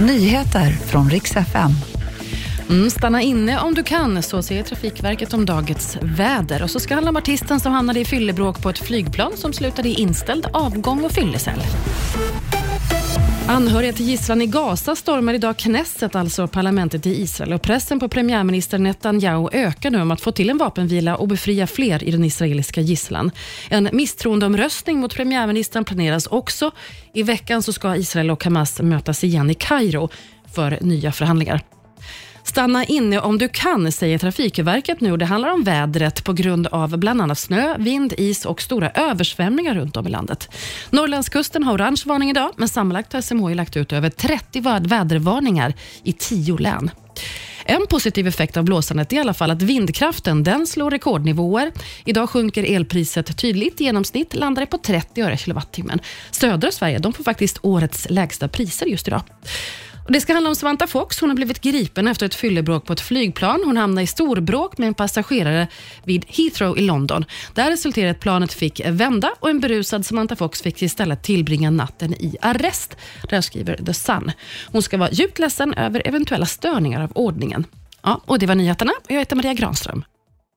Nyheter från riks FM. Mm, stanna inne om du kan, så säger Trafikverket om dagens väder. Och så ska det handla om artisten som hamnade i fyllebråk på ett flygplan som slutade i inställd avgång och fyllecell. Anhöriga till gisslan i Gaza stormar idag Knesset, alltså parlamentet i Israel. Och pressen på premiärminister Netanyahu ökar nu om att få till en vapenvila och befria fler i den israeliska gisslan. En misstroendeomröstning mot premiärministern planeras också. I veckan så ska Israel och Hamas mötas igen i Kairo för nya förhandlingar. Stanna inne om du kan, säger Trafikverket nu. Det handlar om vädret på grund av bland annat snö, vind, is och stora översvämningar runt om i landet. Norrlandskusten har orange varning idag, men sammanlagt har SMHI lagt ut över 30 vädervarningar i 10 län. En positiv effekt av blåsandet är i alla fall att vindkraften den slår rekordnivåer. Idag sjunker elpriset tydligt. I genomsnitt landar det på 30 öre kilowattimmen. Södra Sverige de får faktiskt årets lägsta priser just idag. Det ska handla om Samantha Fox. Hon har blivit gripen efter ett fyllebråk på ett flygplan. Hon hamnade i storbråk med en passagerare vid Heathrow i London. Där resulterade att planet fick vända och en berusad Samantha Fox fick istället tillbringa natten i arrest. Där skriver The Sun. Hon ska vara djupt ledsen över eventuella störningar av ordningen. Ja, och Det var nyheterna. Jag heter Maria Granström.